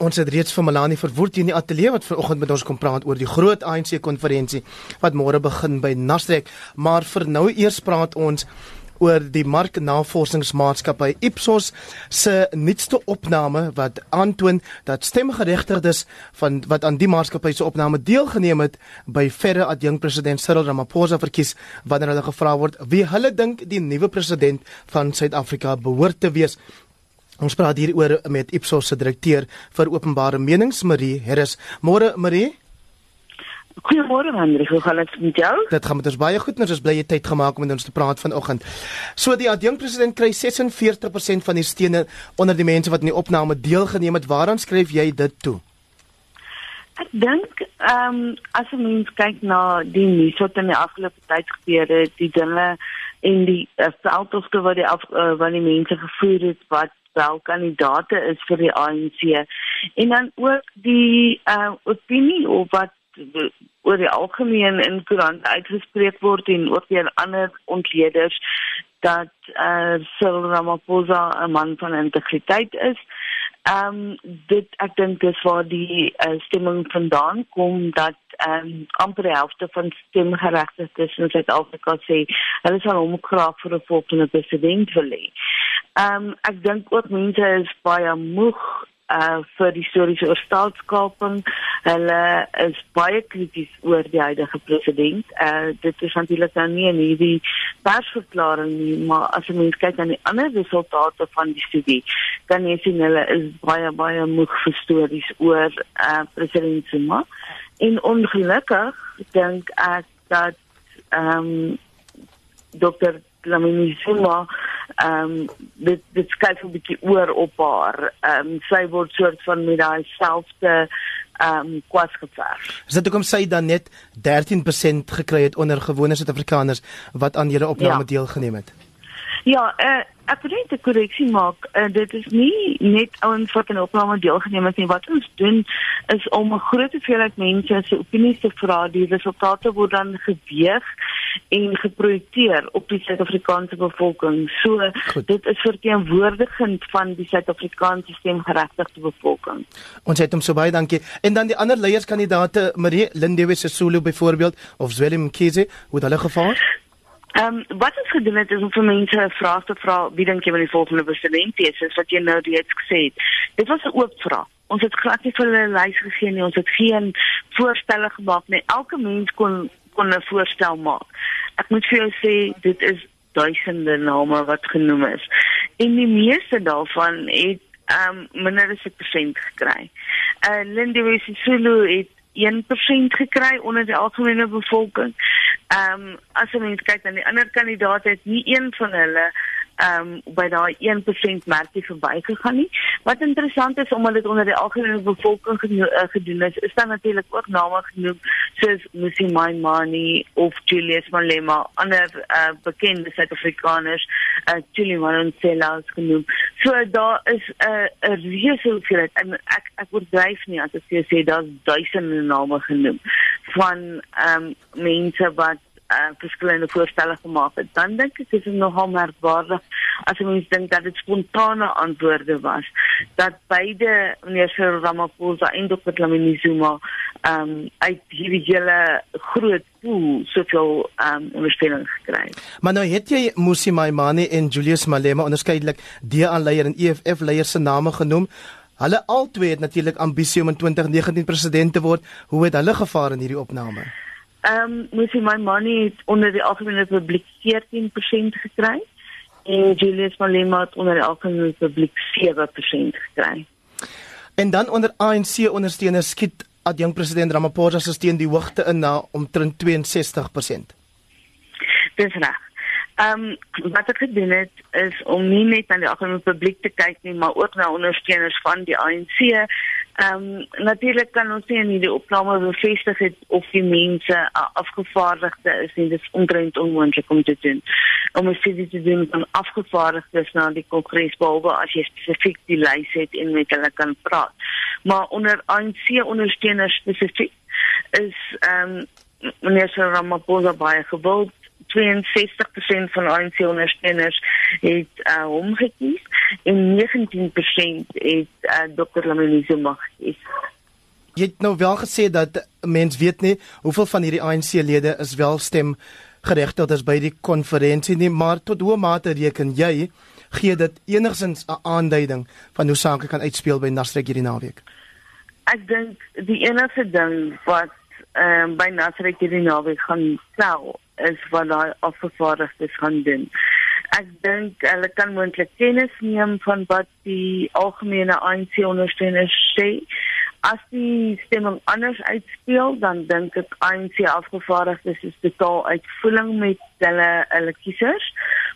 Ons het reeds vir Melanie Verwoerd hier in die ateljee wat vanoggend met ons kom praat oor die groot ANC konferensie wat môre begin by Nasrek, maar vir nou eers praat ons oor die marknavorsingsmaatskappy Ipsos se nuutste opname wat aantoon dat stemgeregtigdes van wat aan die maatskappy se opname deelgeneem het by verre adjunk president Cyril Ramaphosa verkies wanneer hulle gevra word wie hulle dink die nuwe president van Suid-Afrika behoort te wees. Ons praat hier oor met Ipsos se direkteur vir openbare menings Marie Harris. Môre Marie. Goeiemôre Hendrik, hoe gaan dit met jou? Dit gaan met ons baie goed. Ons is bly jy tyd gemaak om met ons te praat vanoggend. So die adjunk president kry 46% van die stene onder die mense wat in die opname deelgeneem het. Waaraan skryf jy dit toe? Ek dink ehm um, as 'n mens kyk na die nuus wat in die afgelope tyd gebeur het, die dinge en die uh, veldtogte wat die af, uh, wat die mense gevoer het wat wel kandidate is vir die ANC en dan ook die uh, opinie of wat oor die algemeen in koerant uitgespreek word en ook deur ander ontleeders dat uh, Cyril Ramaphosa 'n man van integriteit is. Ehm um, dit ek dink dis waar die uh, stemming vandaan kom dat ehm um, amper die helfte van stemgeregtigdes in Suid-Afrika sê hulle sal hom graag vir 'n volgende president wil hê. Ehm um, ek dink ook mense is baie moeg uh vir die stories oor staatskaping. Hulle is baie krities oor die huidige president. Uh dit is natuurlik nou nie in hierdie persverklaring nie, maar as jy mens kyk aan die ander resultate van die studie, kan jy sien hulle is baie baie moeg vir stories oor uh president Zuma. En ongelukkig dink ek dat ehm um, Dr. Lamini Zuma ehm um, dit dit skuif 'n bietjie oor op haar. Ehm um, sy word soort van met daai selfde ehm um, kwas geverf. Is dit hoekom sy dan net 13% gekry het onder gewone Suid-Afrikaners wat aan julle opname ja. deelgeneem het? Ja, uh, ek wil net 'n korreksie maak. Uh, dit is nie net ouens wat aan opname deelgeneem het nie. Wat ons doen is om 'n groot hoeveelheid mense se opinies te vra. Die resultate word dan geweeg en geprojekteer op die Suid-Afrikaanse bevolking. So Goed. dit is verteenwoordigend van die Suid-Afrikaanse stemgeregtigde bevolking. Ons het hom so baie dankie. En dan die ander leierskandidate, Marie Lindewe Sisulu byvoorbeeld of Zwelin Mkhize, hoe het hulle gevaar? Ehm um, wat ons gedoen het is om vir mense 'n vraag te vra wie dink jy wil die volgende president wees soos wat jy nou reeds gesê het. Dit was 'n oop vraag. Ons het glad nie vir hulle 'n lys gegee nie. Ons het geen voorstelle gemaak nie. Elke mens kon kon 'n voorstel maak. Ek moet vir jou sê dit is duisende name wat genoem is. En die meeste daarvan het ehm um, minder as 'n persent gekry. Uh Lindiwe Sisulu het 1% gekry onder die algemene bevolking. Ehm um, as mens kyk na die ander kandidaate het nie een van hulle ehm um, by daai 1% merkie verbygegaan nie. Wat interessant is omdat dit onder die algemene bevolking eh, gedoen is, is daar natuurlik ook name genoem soos Musi Maimani of Julius Malema, ander uh, bekende Suid-Afrikaners, uh, Julie Malonsela is genoem. So daar is 'n uh, 'n reuse hoeveelheid en ek ek oordryf nie as ek sê daar's duisende name genoem van ehm um, mense wat uh, verskillende voorstelle gemaak het, dan dink ek is dit nogal merkwaardig as jy mens dink dat dit spontane antwoorde was dat beide meneer Cyril Ramaphosa en Dr. Dlamini Zuma ehm um, uit hierdie hele groot pool soveel ehm um, ondersteuning gekry het. Maar nou het jy Musi Maimane en Julius Malema onderskeidelik DA-leier en EFF-leier se name genoem. Hulle albei het natuurlik ambisie om in 2019 president te word. Hoe het hulle gevaar in hierdie opname? Ehm um, moet jy my money het onder die algemene publiek 14% gekry en Julius Malema het onder die algemene publiek 7% gekry. En dan onder ANC ondersteuners skiet adjunk president Ramaphosa se steun die hoogte in na omtrent 62%. Dis reg. Ehm um, wat ek gedoen het is om nie net na die algemene publiek te kyk nie, maar ook na ondersteuners van die ANC. Ehm um, natuurlik kan ons nie in hierdie opname bevestig het of die mense afgevaardigde is nie. Dit is omtrent onmoontlik om te doen. Om 'n studie te doen van afgevaardigdes na die kongres behalwe as jy spesifiek die lys het en met hulle kan praat. Maar onder ANC ondersteuners spesifiek is ehm um, meneer Ramaphosa baie gewild 62% van ANC ondersteuners het uh, hom gekies en 19% het uh, Dr. Lamini Zuma gekies. Jy het nou wel gesê dat mens weet nie hoeveel van hierdie ANC-lede is wel stem geregtig is by die konferensie nie, maar tot hoe mate reken jy gee dit enigsins 'n aanduiding van hoe sake kan uitspeel by Nasrek hierdie naweek? Ek dink die enigste ding wat ehm um, by Nasrek hierdie naweek gaan tel is wat daai afgevaardigdes gaan doen. Ek dink hulle kan moontlik kennis neem van wat die algemene ANC ondersteuners sê. As die stemming anders uitspeel dan dink ek ANC afgevaardigdes is totaal uitvoering met hulle hulle kiesers.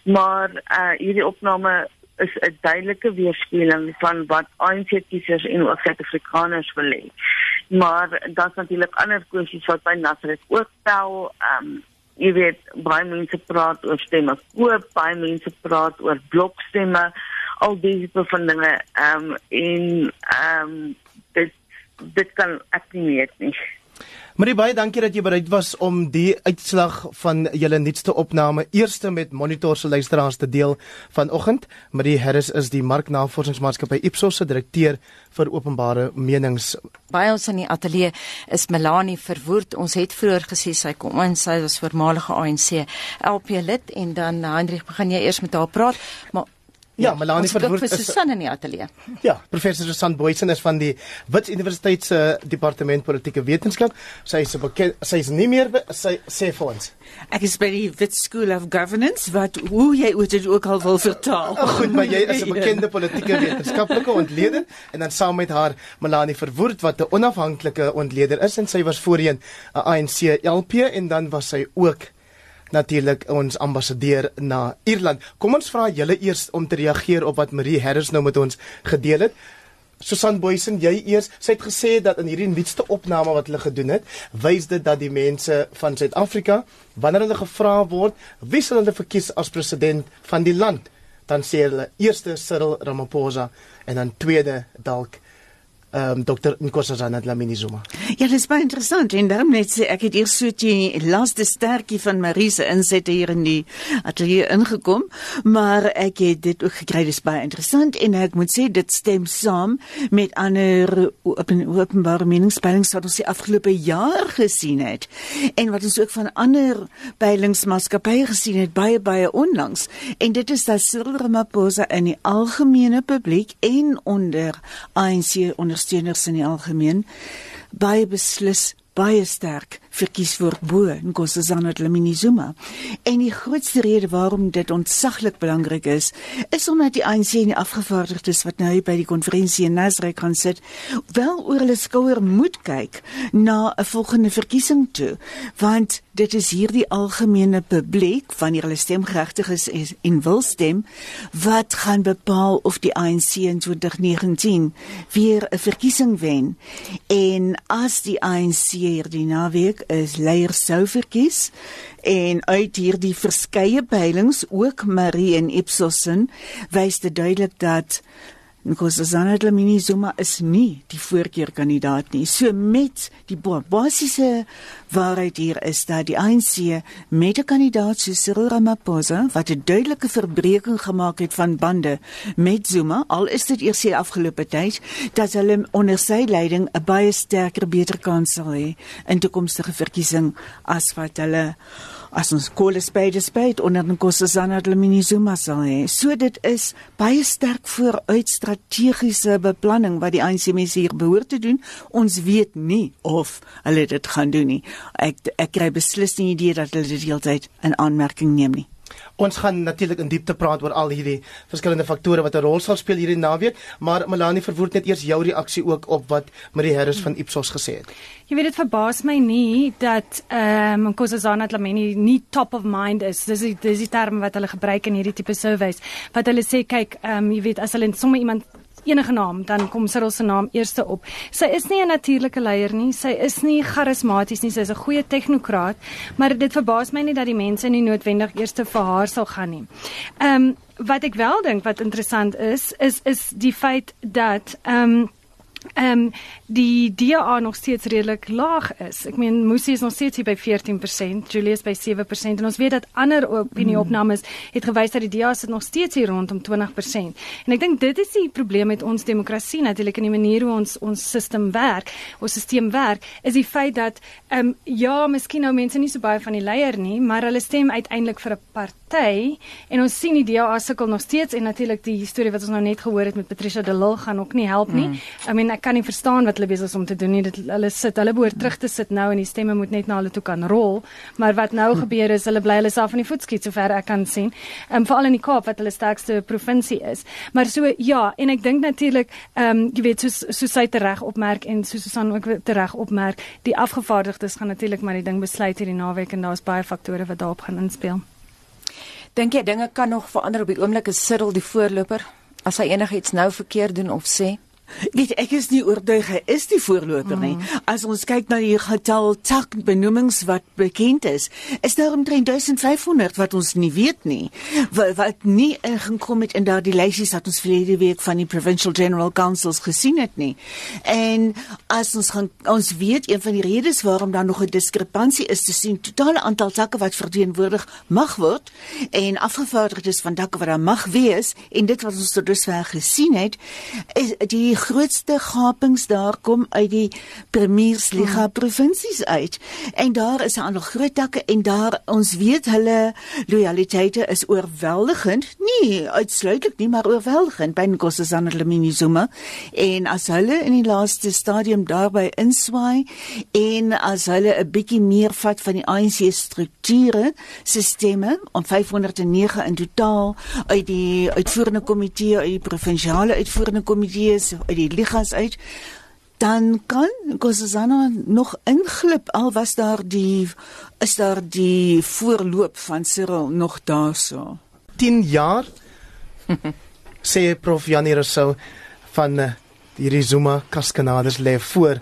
Maar uh hierdie opname is 'n duidelike weerspieëling van wat ANC kiesers en ook Suid-Afrikaners wil hê. Maar daar's natuurlik ander kwessies wat by Nasrek ook tel um jy weet baie mense praat oor stemme koop baie mense praat oor blokstemme al die tipe van dinge um en um dit dit kan ek nie weet nie. Marie baie dankie dat jy bereid was om die uitslag van julle nuutste opname eerste met Monitor se luisteraars te deel vanoggend. Marie Harris is die marknavorsingsmaatskappy Ipsos se direkteur vir openbare menings. By ons in die ateljee is Melanie Verwoerd. Ons het vroeër gesê sy kom in, sy was voormalige ANC LP lid en dan Hendrik begin jy eers met haar praat, maar Ja, ja Melanie verwoord is Susan in die ateljee. Ja, professor Susan Boysen is van die Wits Universiteit se departement politieke wetenskap. Sy is bekend sy is nie meer sy sê vir ons. Ek is by die Wits School of Governance wat hoe jy dit ook al wil vertaal. Oh, goed, maar jy is 'n bekende politieke wetenskaplike ontleder en dan saam met haar Melanie Verwoerd wat 'n onafhanklike ontleder is en sy was voorheen 'n ANC LP en dan was sy ook natuurlik ons ambassadeur na Ierland. Kom ons vra julle eers om te reageer op wat Marie Harris nou met ons gedeel het. Susan Boysen, jy eers, sy het gesê dat in hierdie nuutste opname wat hulle gedoen het, wys dit dat die mense van Suid-Afrika, wanneer hulle gevra word, wie sal hulle verkies as president van die land, dan sê hulle eerste Cyril Ramaphosa en dan tweede dalk ehm um, dokter Nkosazana Dlamini Zuma. Ja, dit is baie interessant. En daarom net sê ek het eers so die laaste sterkie van Marise insette hier in die ateljee ingekom, maar ek het dit ook gekry. Dis baie interessant en ek moet sê dit stem saam met ander open, openbare meningspeilings wat ons die afgelope jaar gesien het. En wat ons ook van ander peilingsmaatskappye gesien het baie baie onlangs. En dit is dat Cyril Ramaphosa in die algemene publiek en onder ANC onder ondersteuners in die algemeen baie beslis baie sterk verkies word bo Nkosazana Dlamini Zuma. En die grootste rede waarom dit ontsaglik belangrik is, is omdat die ANC en die afgevaardigdes wat nou by die konferensie in Nasrek gaan sit, wel oor hulle skouer moet kyk na 'n volgende verkiesing toe, want dit is hierdie algemene publiek van hulle stemgeregtig is en wil stem wat gaan bepaal of die ANC in 2019 weer 'n verkiesing wen. En as die ANC hierdie naweek is leier sou verkies en uit hierdie verskeie peilings ook Marie en Ipsosen wys dit duidelik dat Nkosazana Dlamini Zuma is nie die voorkeurkandidaat nie. So met die basiese waarheid hier is dat die ANC met 'n kandidaat so Cyril Ramaphosa wat 'n duidelike verbreeking gemaak het van bande met Zuma, al is dit eers die afgelope tyd, dat hulle onder sy leiding 'n baie sterker beter kans sal hê in toekomstige verkiesing as wat hulle as ons kolle spade spade onder den Kossazana Dlamini Zuma sal hê. So dit is baie sterk vooruit strategiese beplanning wat die ANC mense hier behoort te doen. Ons weet nie of hulle dit gaan doen nie. Ek ek kry beslis nie idee dat hulle dit heeltyd in aanmerking neem nie. Ons gaan natuurlik in diepte praat oor al hierdie verskillende faktore wat 'n rol sal speel hierdie naweek, maar Melanie verwoord net eers jou reaksie ook op wat Marie Harris van Ipsos gesê het. Jy weet dit verbaas my nie dat ehm um, Nkosazana Dlamini nie top of mind is. Dis die, dis die term wat hulle gebruik in hierdie tipe surveys. Wat hulle sê kyk, ehm um, jy weet as hulle sommer iemand enige naam, dan kom Cyril se naam eerste op. Sy is nie 'n natuurlike leier nie. Sy is nie charismaties nie. Sy is 'n goeie tegnokraat, maar dit verbaas my nie dat die mense nie noodwendig eerste vir haar sal gaan nie. Ehm um, wat ek wel dink wat interessant is, is is die feit dat ehm um, ehm um, die DA nog steeds redelik laag is. Ek meen Musi is nog steeds hier by 14%, Julius by 7% en ons weet dat ander opinieopnames het gewys dat die DA sit nog steeds hier rondom 20%. En ek dink dit is die probleem met ons demokrasie natuurlik in die manier hoe ons ons stelsel werk, ons stelsel werk, is die feit dat ehm um, ja, miskien nou mense nie so baie van die leier nie, maar hulle stem uiteindelik vir 'n party en ons sien die DA sukkel nog steeds en natuurlik die storie wat ons nou net gehoor het met Patricia de Lille gaan ook nie help nie. Mm. I mean ek kan nie verstaan wat hulle besig is om te doen nie. Dit hulle sit, hulle behoort terug te sit nou en die stemme moet net na hulle toe kan rol. Maar wat nou gebeur is hulle bly hulle self in die voet skiet sover ek kan sien. Ehm um, veral in die Kaap wat hulle sterkste provinsie is. Maar so ja, en ek dink natuurlik ehm um, jy weet soos soos hy reg opmerk en soos Susan ook reg opmerk, die afgevaardigdes gaan natuurlik maar die ding besluit hierdie naweek en daar's baie faktore wat daarop gaan inspel. Dink jy dinge kan nog verander op die oomblik as Cyril die voorloper as hy enigiets nou verkeerd doen of sê? Weet ek is nie oortuig hy is die voorloper nie. Mm. As ons kyk na die getal tak benoemings wat bekend is, is daar omtrent 1500 wat ons nie weet nie. Wat, wat nie ingekom het in daardie lysies wat ons verlede week van die Provincial General Councils gesien het nie. En as ons gaan ons weet een van die redes waarom daar nog 'n diskrepansie is tussen die totale aantal takke wat verteenwoordig mag word en afgevaardigdes van takke wat daar mag wees en dit wat ons tot dusver gesien het, is die die grootste gapings daar kom uit die Premiersliga hmm. provinsies uit. En daar is 'n aantal groot takke en daar ons weet hulle lojaliteite is oorweldigend. Nie uitsluitlik nie, maar oorweldigend by Nkosazana Dlamini Zuma. En as hulle in die laaste stadium daarby inswaai en as hulle 'n bietjie meer vat van die ANC strukture, sisteme om 509 in totaal uit die uitvoerende komitee, uit die provinsiale uitvoerende komitees uit die ligas uit dan kan Gosazana nog inglip al was daar die is daar die voorloop van Cyril nog daarso 10 jaar sê prof Janie Rousseau van uh, hierdie Zuma kaskanades lê voor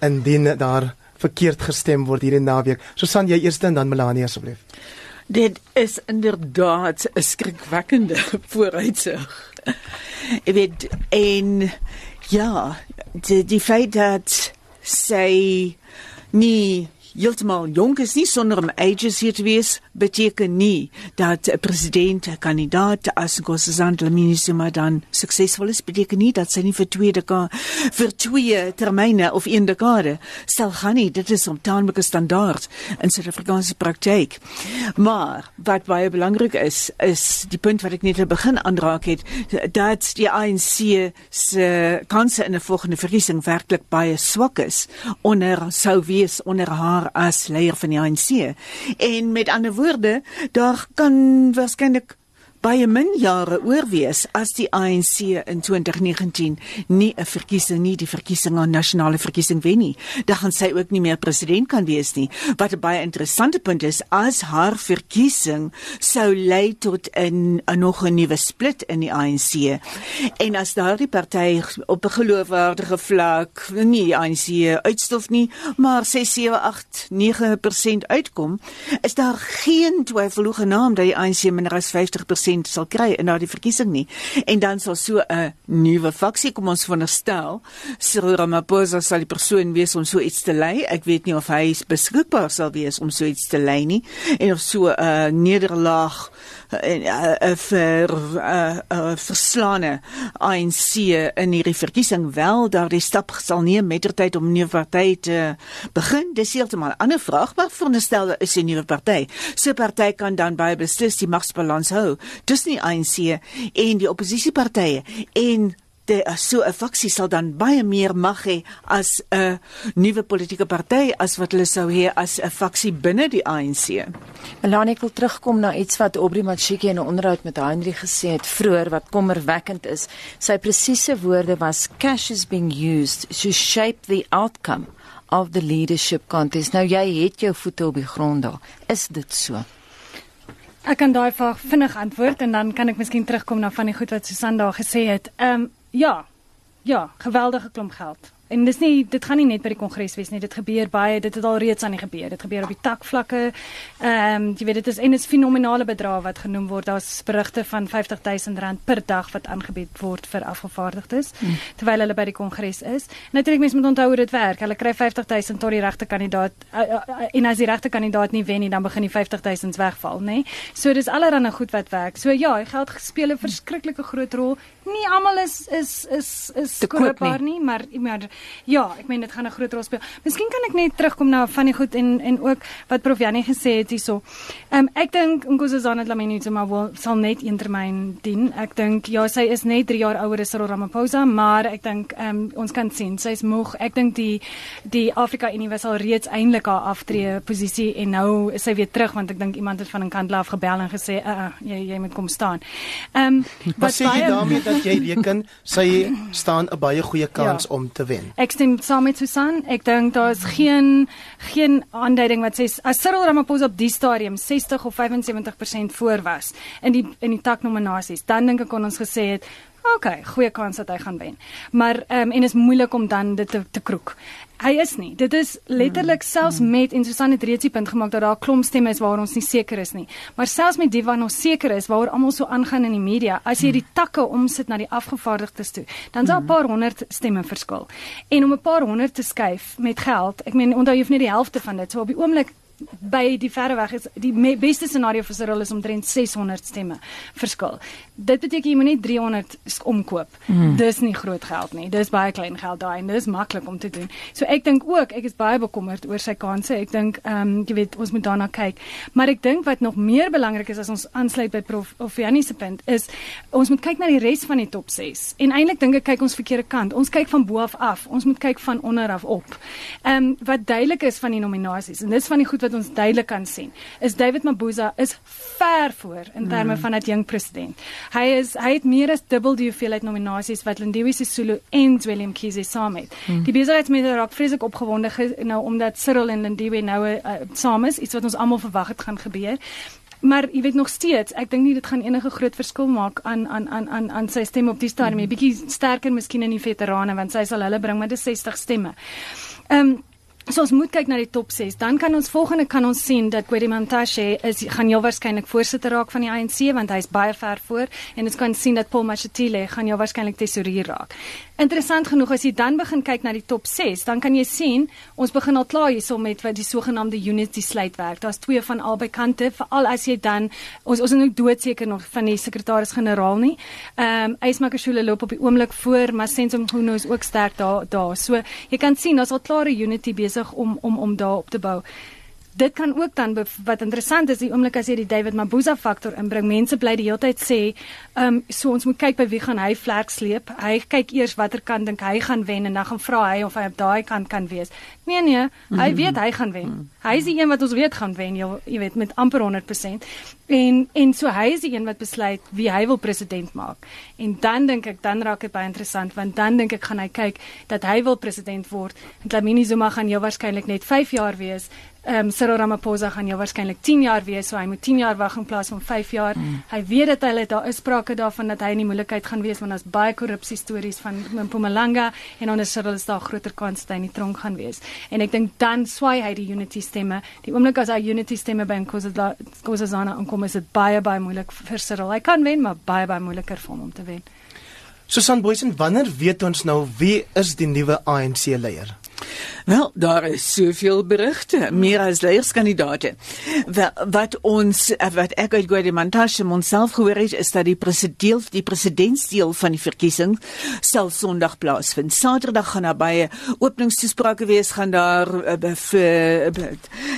indien daar verkeerd gestem word hierdie naweek. Susan jy eers en dan Melanie asseblief. Dit is inderdaad 'n skrikwekkende vooruitsig. Ek weet en ja, die die feit dat sy nie heeltemal jonk is nie sonder om ages hier te wees beteken nie dat 'n president 'n kandidaat as Nkosazana Dlamini Zuma dan suksesvol is beteken nie dat sy nie vir twee dekade vir twee termyne of een dekade sal gaan nie. Dit is om taamlike standaard in Suid-Afrikaanse praktyk maar wat baie belangrik is is die punt wat ek net te begin aanraak het dat die ANC se kanse in 'n volgende verkiesing werklik baie swak is onder sou wees onder haar as leier van die ANC. En met ander woorde, daar kan waarskynlik baie min jare oor wees as die ANC in 2019 nie 'n verkiesing nie die verkiesing aan nasionale verkiesing wen nie. Dan gaan sy ook nie meer president kan wees nie. Wat 'n baie interessante punt is as haar verkiesing sou lei tot 'n nog 'n nuwe split in die ANC. En as daardie party op 'n geloofwaardige vlak nie die ANC uitstof nie, maar 6 7 8 9% uitkom, is daar geen twyfel hoe genaamd dat die ANC minder as 50% 50% sal kry in daardie verkiesing nie. En dan sal so 'n nuwe faksie kom ons veronderstel. Cyril Ramaphosa sal die persoon wees om so iets te lei. Ek weet nie of hy beskikbaar sal wees om so iets te lei nie en of so 'n nederlaag en 'n vir 'n verslaane ANC in hierdie verkiesing wel daardie stap sal neem mettertyd om 'n nuwe party te begin. Dis heeltemal 'n ander vraag, maar veronderstel is 'n nuwe party. So 'n party kan dan baie beslis die magsbalans hou tussen die ANC en die oppositiepartye en die so 'n faksie sal dan baie meer mag hê as 'n nuwe politieke party as wat hulle sou hê as 'n faksie binne die ANC. Melanie ek wil terugkom na iets wat Aubrey Machiki in 'n onderhoud met Henry gesê het vroeër wat kommerwekkend is. Sy presiese woorde was cash is being used to shape the outcome of the leadership contest. Nou jy het jou voete op die grond daar. Is dit so? Ek kan daai vraag vinnig antwoord en dan kan ek miskien terugkom na van die goed wat Susan daar gesê het. Ehm um, ja. Ja, geweldige klomp geld. En dis nie dit gaan nie net by die kongres wees nie. Dit gebeur baie, dit het al reeds aan die gebeur. Dit gebeur op die takvlakke. Ehm um, jy weet dit is en dit is fenominale bedrae wat genoem word. Daar's berigte van R50000 per dag wat aangebied word vir afgevaardigdes hmm. terwyl hulle by die kongres is. Natuurlik mense moet onthou hoe dit werk. Hulle kry R50000 tot die regte kandidaat en as die regte kandidaat nie wen nie, dan begin die R50000 wegval, nê? So dis allerhande goed wat werk. So ja, geld speel 'n verskriklike groot rol. Nie almal is is is is koopbaar nie, maar maar ja, ek meen dit gaan 'n groot rol speel. Miskien kan ek net terugkom na van die goed en en ook wat Prof Janie gesê het hierso. Ehm um, ek dink Nkosazana Dlamini Zuma wil sal net een termyn dien. Ek dink ja, sy is net 3 jaar ouer as Cyril Ramaphosa, maar ek dink ehm um, ons kan sien sy's moeg. Ek dink die die Afrika Unie was al reeds eintlik haar aftree posisie en nou is sy weer terug want ek dink iemand het van 'n kant af gebel en gesê, "Uh, uh jy jy moet kom staan." Ehm um, wat sê jy daarmee dat jy reken sy staan 'n baie goeie kans ja. om te wen? Ek stem saam met Susan. Ek dink daar's geen geen aanduiding wat sê as Cyril Ramaphosa op die stadium 60 of 75% voor was in die in die taknominasies, dan dink ek kon ons gesê het Okay, goeie kans dat hy gaan wen. Maar ehm um, en is moeilik om dan dit te, te kroek. Hy is nie. Dit is letterlik mm, selfs mm. met en Susan het reeds die punt gemaak dat daar 'n klomp stemme is waar ons nie seker is nie. Maar selfs met die wat ons seker is waaroor almal so aangaan in die media, as jy mm. die takke omsit na die afgevaardigdes toe, dan is daar 'n mm. paar honderd stemme verskil. En om 'n paar honderd te skuif met geld, ek meen onthou jy hoef nie die helfte van dit so op die oomblik by die verre weg is die beste scenario vir Cyril is omtrent 600 stemme verskil. Dit beteken jy moet net 300 omkoop. Mm. Dis nie groot geld nie. Dis baie klein geld daai en dis maklik om te doen. So ek dink ook ek is baie bekommerd oor sy kansse. Ek dink ehm um, jy weet ons moet daarna kyk. Maar ek dink wat nog meer belangrik is as ons aansluit by Prof of Janie se punt is ons moet kyk na die res van die top 6. En eintlik dink ek kyk ons verkeerde kant. Ons kyk van bo af af. Ons moet kyk van onder af op. Ehm um, wat duidelik is van die nominasies en dis van die goed wat ons duidelik kan sien is David Mabuza is ver voor in terme mm. van 'n jong president. Hy is hy het meer as dubbel die hoeveelheid nominasies wat Lindiwe Sisulu en Willem Kiese saam het. Mm. Die besigheidsmense raak vreeslik opgewonde nou omdat Cyril en Lindiwe nou uh, saam is, iets wat ons almal verwag het gaan gebeur. Maar jy weet nog steeds, ek dink nie dit gaan enige groot verskil maak aan aan aan aan aan sy stem op die stadium nie. Mm. Bietjie sterker miskien in die veterane want sy sal hulle bring met 'n 60 stemme. Ehm um, So ons moet kyk na die top 6. Dan kan ons volgende kan ons sien dat Gwedimantashe is gaan heel waarskynlik voorsitter raak van die ANC want hy's baie ver voor en ons kan sien dat Paul Mashatile gaan heel waarskynlik tesourier raak. Interessant genoeg as jy dan begin kyk na die top 6, dan kan jy sien ons begin al klaar hierso met wat die sogenaamde unity sluitwerk. Daar's twee van albei kante, veral as jy dan ons ons is nou doodseker nog van die sekretaris-generaal nie. Ehm um, Ysmakashule loop op die oomblik voor, maar Sensom Khunu is ook sterk daar daar. So jy kan sien daar's al klare unity besig om om om daar op te bou dit kan ook dan wat interessant is die oomblik as jy die David Mabuza faktor inbring mense bly die hele tyd sê ehm um, so ons moet kyk by wie gaan hy vlek sleep. Hy kyk eers watter kant dink hy gaan wen en dan gaan vra hy of hy op daai kant kan wees. Nee nee hy mhm. weet hy gaan wen. Hy is die een wat ons weet gaan wen jy, jy weet met amper 100% en en so hy is die een wat besluit wie hy wil president maak. En dan dink ek dan raak dit baie interessant want dan dink ek gaan hy kyk dat hy wil president word. En Dlamini Zuma gaan jou waarskynlik net 5 jaar wees ehm um, Cyril Ramaphosa gaan jou waarskynlik 10 jaar wees, so hy moet 10 jaar wag in plaas van 5 jaar. Mm. Hy weet dat hulle daar is sprake daarvan dat hy in die moeilikheid gaan wees want daar's baie korrupsie stories van Mpumalanga en onder Cyril is daar groter kans dat hy in die tronk gaan wees. En ek dink dan swaai hy die unity stemme. Die oomblik as hy unity stemme by Nkosazana aankom is dit baie baie moeilik vir Cyril. Hy kan wen, maar baie baie moeiliker vir hom om te wen. Susan Boysen, wanneer weet ons nou wie is die nuwe ANC leier? Wel, daar is soveel berigte, meer as leierskandidaate. Wat ons wat ek uit Guademantashe onsself gehoor het, is dat die president die presidentsdeel van die verkiesing sal Sondag plaasvind. Saterdag gaan daar baie openingstoesprake wees, gaan daar uh, vir uh,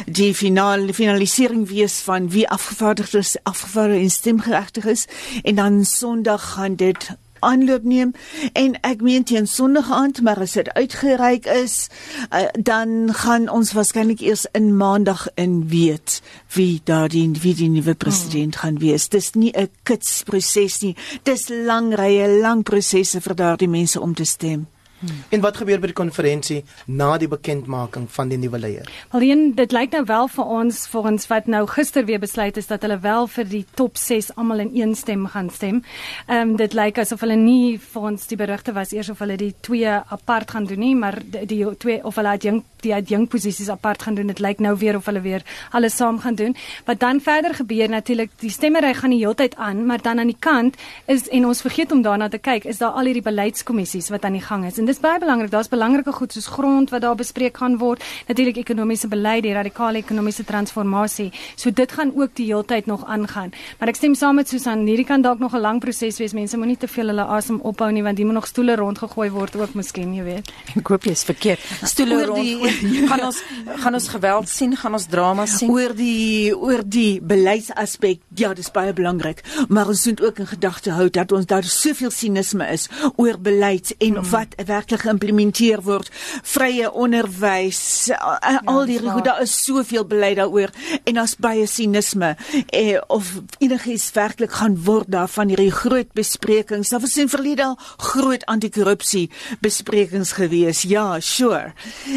die finale finalisering wees van wie afgevaardigdes afgevaardig en stemgeregtig is en dan Sondag gaan dit aanloop neem en ek meen teen Sondag aand maar as dit uitgereik is uh, dan gaan ons waarskynlik eers in Maandag in weet wie daardie wie die nuwe president oh. gaan wees. Dis nie 'n kits proses nie. Dis lang rye lang prosesse vir daardie mense om te stem Hmm. En wat gebeur by die konferensie na die bekendmaking van die nuwe leier? Alleen dit lyk nou wel vir ons volgens wat nou gister weer besluit is dat hulle wel vir die top 6 almal in een stem gaan stem. Ehm um, dit lyk asof hulle nie vir ons die berigte was eers of hulle die twee apart gaan doen nie, maar die, die twee of hulle adjunk die adjunk posisies apart gaan doen. Dit lyk nou weer of hulle weer alles saam gaan doen. Wat dan verder gebeur natuurlik, die stemmery gaan die hele tyd aan, maar dan aan die kant is en ons vergeet om daarna te kyk, is daar al hierdie beleidskommissies wat aan die gang is. En dis baie belangrik. Daar's belangrike goed soos grond wat daar bespreek gaan word, natuurlik ekonomiese beleid, die radikale ekonomiese transformasie. So dit gaan ook die hele tyd nog aangaan. Maar ek stem saam met Susan, hierdie kan dalk nog 'n lang proses wees. Mense moenie te veel hulle asem ophou nie want die moet nog stoele rondgegooi word ook miskien, jy weet. Ek hoop jy's verkeerd. Stoele rond. Gaan ons gaan ons geweld sien, gaan ons drama sien. Oor die oor die beleidsaspek, ja, dis baie belangrik, maar ons moet ook in gedagte hou dat ons daar soveel sinisme is oor beleid en hmm. wat werklik geïmplementeer word. Vrye onderwys, ja, al die goed, daar is soveel beleid daaroor en daar's baie sinisme eh, of enigiets werklik gaan word daarvan hierdie groot besprekings. Daar was in verlede al groot anti-korrupsie besprekings gewees. Ja, sure.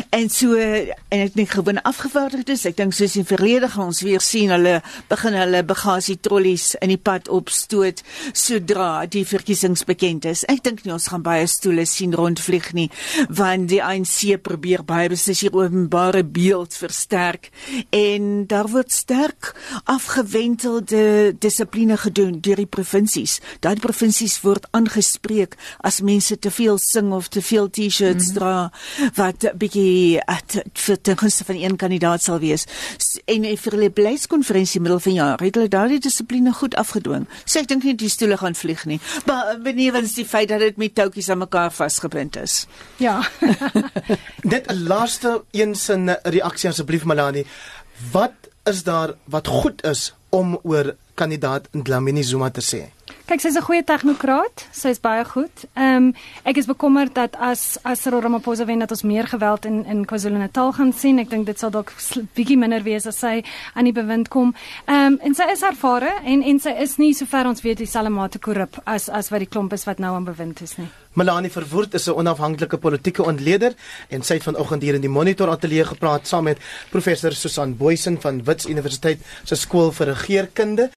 En so en ek dink gewoon afgevaardigdes, ek dink soos in verlede gaan ons weer sien hulle begin hulle bagasie trollies in die pad opstoot sodra die verkiesings bekend is. Ek dink nie ons gaan baie stoele sien rondvlieg nie, want die ANC probeer baie beslis hier openbare beeld versterk en daar word sterk afgewentelde dissipline gedoen deur die provinsies. Daai provinsies word aangespreek as mense te veel sing of te veel T-shirts mm -hmm. dra wat bietjie ten gunste van een kandidaat sal wees. En vir hulle beleidskonferensie middel van jaar het hulle daardie dissipline goed afgedwing. So ek dink nie die stoele gaan vlieg nie. Maar benewens die feit dat dit met toukies aan mekaar vasgebind is. Ja. Net 'n laaste een sin reaksie asseblief Malani. Wat is daar wat goed is om oor kandidaat Dlamini Zuma te sê? Kyk, sy's 'n goeie tegnokraat. Sy's baie goed. Ehm um, ek is bekommerd dat as as Cyril Ramaphosa wen dat ons meer geweld in in KwaZulu-Natal gaan sien. Ek dink dit sal dalk bietjie minder wees as sy aan die bewind kom. Ehm um, en sy is ervare en en sy is nie sover ons weet dieselfde mate korrup as as wat die klomp is wat nou aan bewind is nie. Melanie Verwoerd is 'n onafhanklike politieke ontleder en sy het vanoggend hier in die Monitor Ateljee gepraat saam met professor Susan Boysen van Wits Universiteit se skool vir regeringskunde.